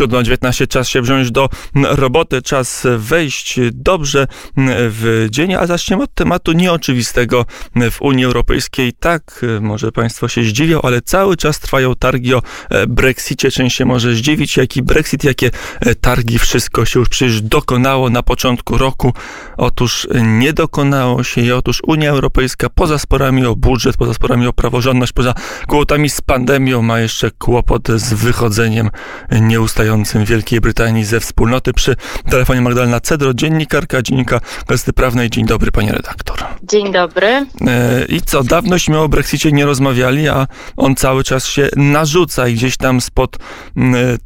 7.19 czas się wziąć do roboty, czas wejść dobrze w dzień, a zaczniemy od tematu nieoczywistego w Unii Europejskiej. Tak, może Państwo się zdziwią, ale cały czas trwają targi o Brexicie. Część się może zdziwić, jaki Brexit, jakie targi, wszystko się już przecież dokonało na początku roku. Otóż nie dokonało się i otóż Unia Europejska poza sporami o budżet, poza sporami o praworządność, poza kłopotami z pandemią ma jeszcze kłopot z wychodzeniem nieustającym Wielkiej Brytanii ze wspólnoty. Przy telefonie Magdalena Cedro, dziennikarka, dziennika Gazety Prawnej. Dzień dobry, panie redaktor. Dzień dobry. E, I co, dawnośmy o Brexicie nie rozmawiali, a on cały czas się narzuca i gdzieś tam spod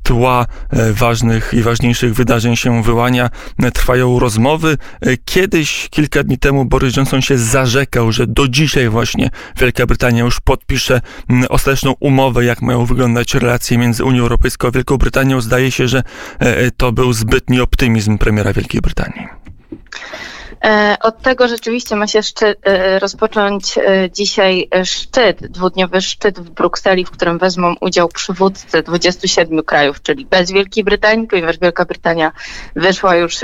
tła e, ważnych i ważniejszych wydarzeń się wyłania. Trwają rozmowy. E, kiedyś, kilka dni temu Boris Johnson się zarzekał, że do dzisiaj właśnie Wielka Brytania już podpisze ostateczną umowę, jak mają wyglądać relacje między Unią Europejską a Wielką Brytanią. Zdaje się, że to był zbytni optymizm premiera Wielkiej Brytanii. E, od tego rzeczywiście ma się szczyt, e, rozpocząć e, dzisiaj szczyt, dwudniowy szczyt w Brukseli, w którym wezmą udział przywódcy 27 krajów, czyli bez Wielkiej Brytanii, ponieważ Wielka Brytania wyszła już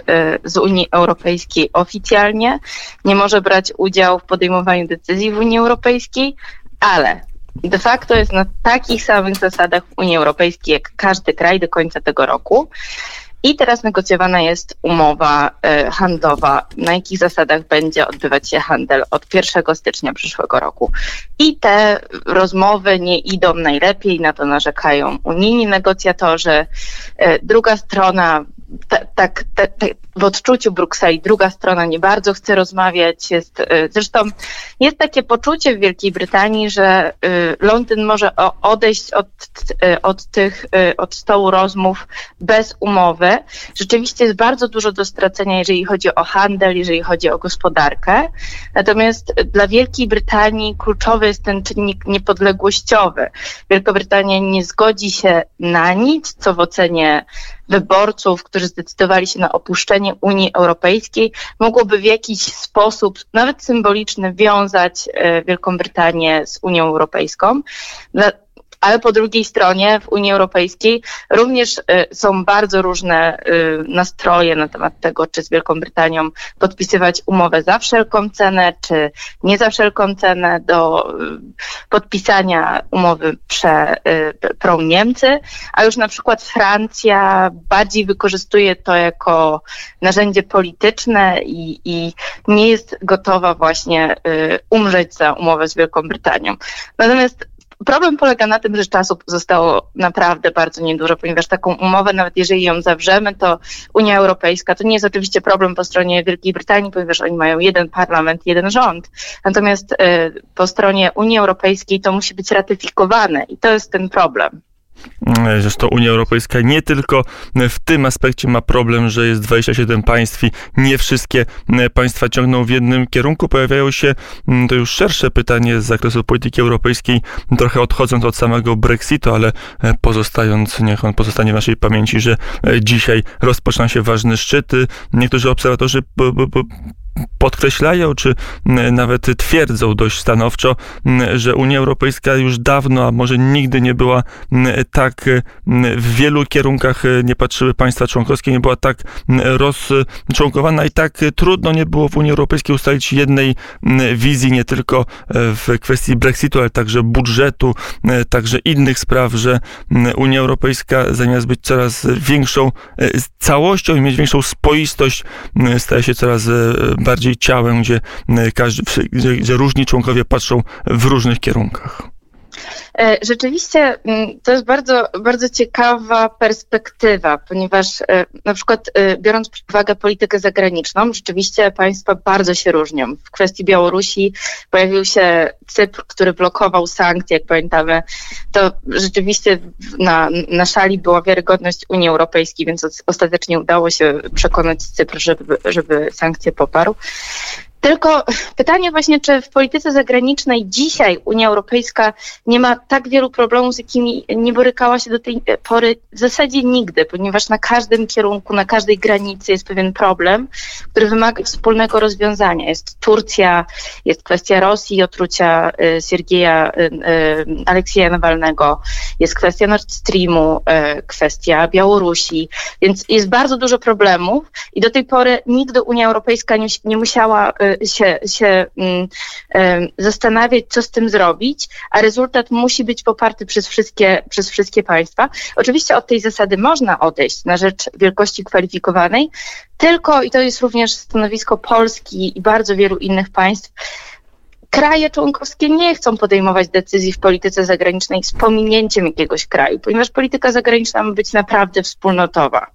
z Unii Europejskiej oficjalnie, nie może brać udziału w podejmowaniu decyzji w Unii Europejskiej, ale de facto jest na takich samych zasadach w Unii Europejskiej jak każdy kraj do końca tego roku. I teraz negocjowana jest umowa e, handlowa, na jakich zasadach będzie odbywać się handel od 1 stycznia przyszłego roku. I te rozmowy nie idą najlepiej, na to narzekają unijni negocjatorzy. E, druga strona tak w odczuciu Brukseli druga strona nie bardzo chce rozmawiać. Jest, y, zresztą jest takie poczucie w Wielkiej Brytanii, że y, Londyn może odejść od, y, od tych, od stołu rozmów bez umowy. Rzeczywiście jest bardzo dużo do stracenia, jeżeli chodzi o handel, jeżeli chodzi o gospodarkę. Natomiast dla Wielkiej Brytanii kluczowy jest ten czynnik niepodległościowy. Wielka Brytania nie zgodzi się na nic, co w ocenie wyborców, którzy zdecydowali się na opuszczenie Unii Europejskiej, mogłoby w jakiś sposób, nawet symboliczny, wiązać e, Wielką Brytanię z Unią Europejską ale po drugiej stronie w Unii Europejskiej również y, są bardzo różne y, nastroje na temat tego, czy z Wielką Brytanią podpisywać umowę za wszelką cenę, czy nie za wszelką cenę do y, podpisania umowy prze, pro Niemcy, a już na przykład Francja bardziej wykorzystuje to jako narzędzie polityczne i, i nie jest gotowa właśnie umrzeć za umowę z Wielką Brytanią. Natomiast Problem polega na tym, że czasu zostało naprawdę bardzo niedużo, ponieważ taką umowę, nawet jeżeli ją zawrzemy, to Unia Europejska, to nie jest oczywiście problem po stronie Wielkiej Brytanii, ponieważ oni mają jeden parlament, jeden rząd. Natomiast y, po stronie Unii Europejskiej to musi być ratyfikowane i to jest ten problem. Zresztą Unia Europejska nie tylko w tym aspekcie ma problem, że jest 27 państw i nie wszystkie państwa ciągną w jednym kierunku. Pojawiają się, mm, to już szersze pytanie z zakresu polityki europejskiej, trochę odchodząc od samego Brexitu, ale e, pozostając, niech on pozostanie w naszej pamięci, że e, dzisiaj rozpoczyna się ważny szczyt. Niektórzy obserwatorzy podkreślają, czy nawet twierdzą dość stanowczo, że Unia Europejska już dawno, a może nigdy nie była tak w wielu kierunkach nie patrzyły państwa członkowskie, nie była tak rozczłonkowana i tak trudno nie było w Unii Europejskiej ustalić jednej wizji, nie tylko w kwestii Brexitu, ale także budżetu, także innych spraw, że Unia Europejska zamiast być coraz większą całością i mieć większą spoistość, staje się coraz bardziej ciałem, gdzie, e, każdy, gdzie, gdzie różni członkowie patrzą w różnych kierunkach. E, rzeczywiście mm, to jest bardzo, bardzo ciekawa perspektywa, ponieważ e, na przykład biorąc pod uwagę politykę zagraniczną, rzeczywiście państwa bardzo się różnią. W kwestii Białorusi pojawił się Cypr, który blokował sankcje, jak pamiętamy. To rzeczywiście na, na szali była wiarygodność Unii Europejskiej, więc ostatecznie udało się przekonać Cypr, żeby, żeby sankcje poparł. Tylko pytanie właśnie, czy w polityce zagranicznej dzisiaj Unia Europejska nie ma tak wielu problemów, z jakimi nie borykała się do tej pory w zasadzie nigdy, ponieważ na każdym kierunku, na każdej granicy jest pewien problem, który wymaga wspólnego rozwiązania. Jest Turcja, jest kwestia Rosji, otrucia y, Siergieja y, y, Aleksieja Nawalnego, jest kwestia Nord Streamu, kwestia Białorusi, więc jest bardzo dużo problemów i do tej pory nigdy Unia Europejska nie, nie musiała się, się mm, zastanawiać, co z tym zrobić, a rezultat musi być poparty przez wszystkie, przez wszystkie państwa. Oczywiście od tej zasady można odejść na rzecz wielkości kwalifikowanej, tylko, i to jest również stanowisko Polski i bardzo wielu innych państw, kraje członkowskie nie chcą podejmować decyzji w polityce zagranicznej z pominięciem jakiegoś kraju, ponieważ polityka zagraniczna ma być naprawdę wspólnotowa.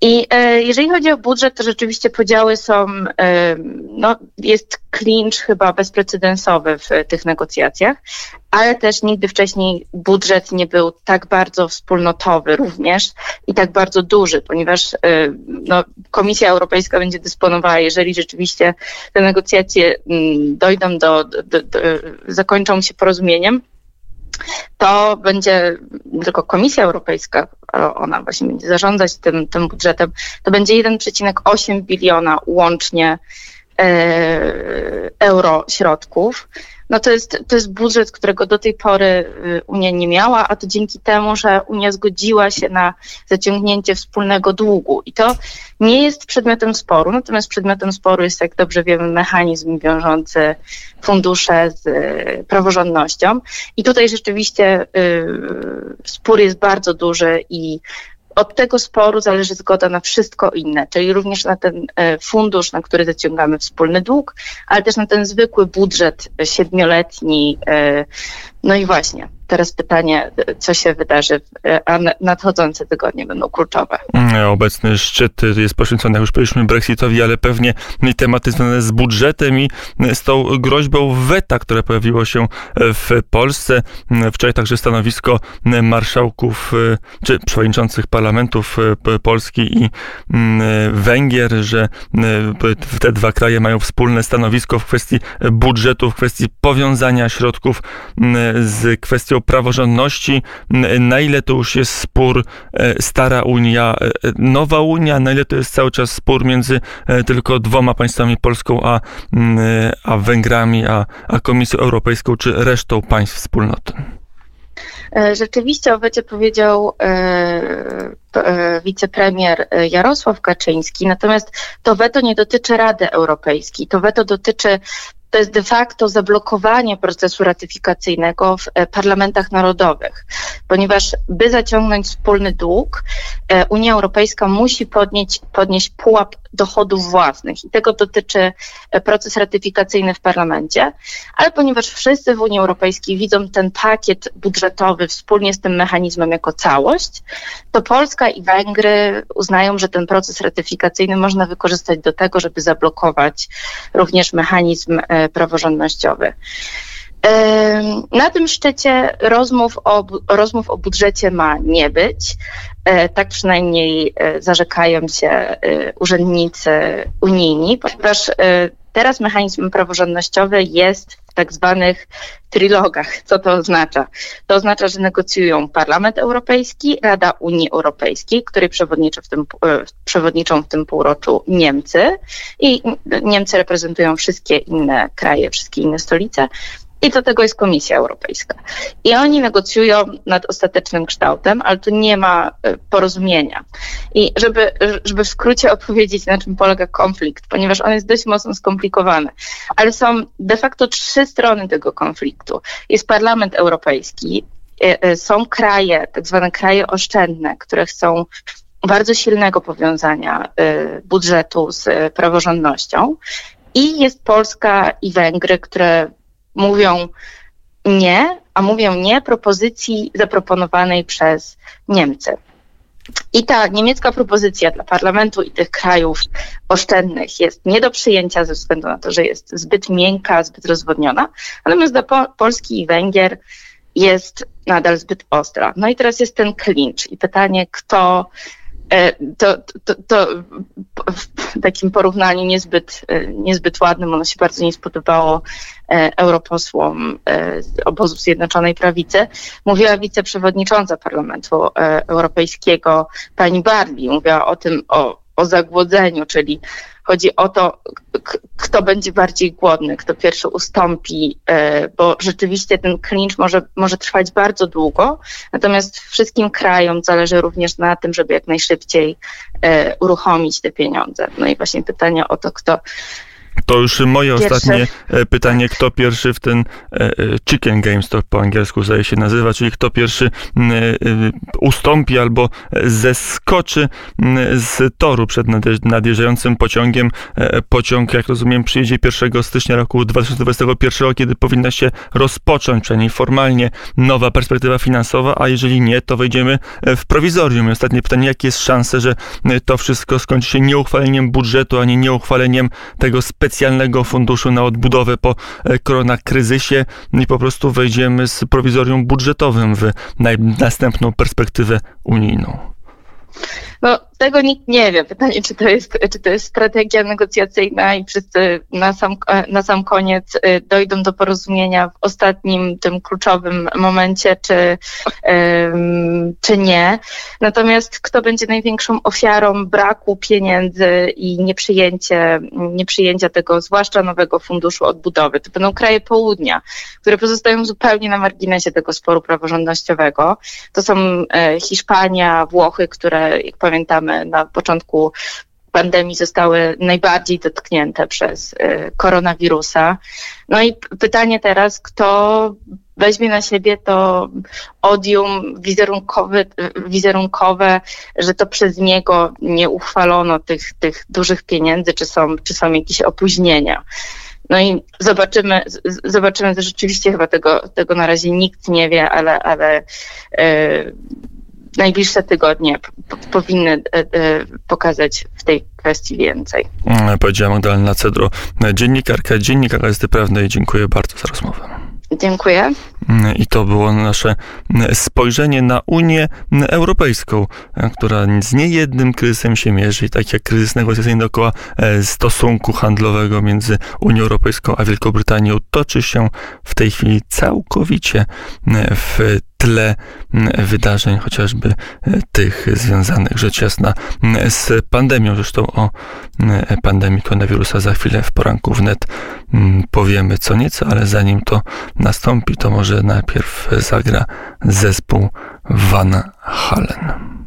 I e, jeżeli chodzi o budżet, to rzeczywiście podziały są, e, no, jest clinch chyba bezprecedensowy w tych negocjacjach, ale też nigdy wcześniej budżet nie był tak bardzo wspólnotowy również i tak bardzo duży, ponieważ e, no, Komisja Europejska będzie dysponowała, jeżeli rzeczywiście te negocjacje mm, dojdą do, do, do, do zakończą się porozumieniem, to będzie tylko Komisja Europejska, ona właśnie będzie zarządzać tym, tym budżetem, to będzie 1,8 biliona łącznie e, euro środków no to jest, to jest budżet, którego do tej pory y, Unia nie miała, a to dzięki temu, że Unia zgodziła się na zaciągnięcie wspólnego długu. I to nie jest przedmiotem sporu, natomiast przedmiotem sporu jest, jak dobrze wiemy, mechanizm wiążący fundusze z y, praworządnością. I tutaj rzeczywiście y, spór jest bardzo duży i od tego sporu zależy zgoda na wszystko inne, czyli również na ten e, fundusz, na który zaciągamy wspólny dług, ale też na ten zwykły budżet siedmioletni. E, no i właśnie, teraz pytanie, co się wydarzy, a nadchodzące tygodnie będą kluczowe. Mm, obecny szczyt jest poświęcony, jak już powiedzieliśmy, Brexitowi, ale pewnie tematy związane z budżetem i z tą groźbą weta, które pojawiło się w Polsce. Wczoraj także stanowisko marszałków czy przewodniczących parlamentów Polski i mm, Węgier, że te dwa kraje mają wspólne stanowisko w kwestii budżetu, w kwestii powiązania środków mm, z kwestią praworządności, na ile to już jest spór e, stara Unia, e, nowa Unia, na ile to jest cały czas spór między e, tylko dwoma państwami, Polską a, a Węgrami, a, a Komisją Europejską, czy resztą państw wspólnoty? Rzeczywiście o wecie powiedział wicepremier Jarosław Kaczyński, natomiast to weto nie dotyczy Rady Europejskiej, to weto dotyczy to jest de facto zablokowanie procesu ratyfikacyjnego w e, parlamentach narodowych, ponieważ by zaciągnąć wspólny dług, e, Unia Europejska musi podnieść, podnieść pułap dochodów własnych. I tego dotyczy e, proces ratyfikacyjny w parlamencie, ale ponieważ wszyscy w Unii Europejskiej widzą ten pakiet budżetowy wspólnie z tym mechanizmem jako całość, to Polska i Węgry uznają, że ten proces ratyfikacyjny można wykorzystać do tego, żeby zablokować również mechanizm praworządnościowy. Na tym szczycie rozmów o, rozmów o budżecie ma nie być. E, tak przynajmniej e, zarzekają się e, urzędnicy unijni, ponieważ teraz mechanizm praworządnościowy jest tak zwanych trilogach. Co to oznacza? To oznacza, że negocjują Parlament Europejski, Rada Unii Europejskiej, której przewodniczą w tym, przewodniczą w tym półroczu Niemcy i Niemcy reprezentują wszystkie inne kraje, wszystkie inne stolice i do tego jest Komisja Europejska. I oni negocjują nad ostatecznym kształtem, ale tu nie ma e, porozumienia. I żeby, żeby w skrócie opowiedzieć, na czym polega konflikt, ponieważ on jest dość mocno skomplikowany, ale są de facto trzy strony tego konfliktu. Jest Parlament Europejski, e, e, są kraje, tak zwane kraje oszczędne, które chcą bardzo silnego powiązania budżetu z praworządnością. I jest Polska i Węgry, które mówią nie, a mówią nie propozycji zaproponowanej przez Niemcy. I ta niemiecka propozycja dla parlamentu i tych krajów oszczędnych jest nie do przyjęcia ze względu na to, że jest zbyt miękka, zbyt rozwodniona, natomiast dla po Polski i Węgier jest nadal zbyt ostra. No i teraz jest ten klincz i pytanie, kto to, to, to w takim porównaniu niezbyt, niezbyt ładnym, ono się bardzo nie spodobało europosłom z obozu Zjednoczonej Prawicy. Mówiła wiceprzewodnicząca Parlamentu Europejskiego pani Barbie, mówiła o tym, o, o zagłodzeniu, czyli Chodzi o to, kto będzie bardziej głodny, kto pierwszy ustąpi, e, bo rzeczywiście ten clinch może, może trwać bardzo długo, natomiast wszystkim krajom zależy również na tym, żeby jak najszybciej e, uruchomić te pieniądze. No i właśnie pytanie o to, kto to już moje Pierwsze. ostatnie e, pytanie, kto pierwszy w ten e, e, Chicken Games, to po angielsku zdaje się nazywa, czyli kto pierwszy ustąpi albo zeskoczy z toru przed nadjeżdżającym pociągiem. Pociąg, jak rozumiem, przyjedzie 1 stycznia roku 2021, kiedy powinna się rozpocząć, przynajmniej formalnie, nowa perspektywa finansowa, a jeżeli nie, to wejdziemy w prowizorium. I ostatnie pytanie, jakie jest szanse, że to wszystko skończy się nieuchwaleniem budżetu, a nie nieuchwaleniem tego specjalnego specjalnego funduszu na odbudowę po e, koronakryzysie i po prostu wejdziemy z prowizorium budżetowym w następną perspektywę unijną. No, tego nikt nie wie. Pytanie, czy to jest, czy to jest strategia negocjacyjna i wszyscy na sam, na sam koniec y, dojdą do porozumienia w ostatnim, tym kluczowym momencie, czy, czy nie. Natomiast kto będzie największą ofiarą braku pieniędzy i nieprzyjęcie, nieprzyjęcia tego, zwłaszcza nowego funduszu odbudowy, to będą kraje południa, które pozostają zupełnie na marginesie tego sporu praworządnościowego. To są e, Hiszpania, Włochy, które, jak pamiętamy, na początku pandemii zostały najbardziej dotknięte przez y, koronawirusa. No i pytanie teraz, kto weźmie na siebie to odium wizerunkowe, wizerunkowe, że to przez niego nie uchwalono tych, tych dużych pieniędzy, czy są, czy są jakieś opóźnienia. No i zobaczymy, zobaczymy, że rzeczywiście chyba tego, tego na razie nikt nie wie, ale, ale yy, najbliższe tygodnie powinny e, e, pokazać w tej kwestii więcej. Mm, powiedziała Magdalena Cedro, dziennikarka Dziennika Gazety Prawnej. Dziękuję bardzo za rozmowę. Dziękuję. Mm, I to było nasze spojrzenie na Unię Europejską, która z niejednym kryzysem się mierzy, tak jak kryzys negocjacyjny dookoła e, stosunku handlowego między Unią Europejską a Wielką toczy się w tej chwili całkowicie w tle wydarzeń, chociażby e, tych związanych rzecz jasna z pandemią. Zresztą o pandemii koronawirusa za chwilę w poranku wnet powiemy co nieco, ale zanim to nastąpi, to może najpierw zagra zespół Van Halen.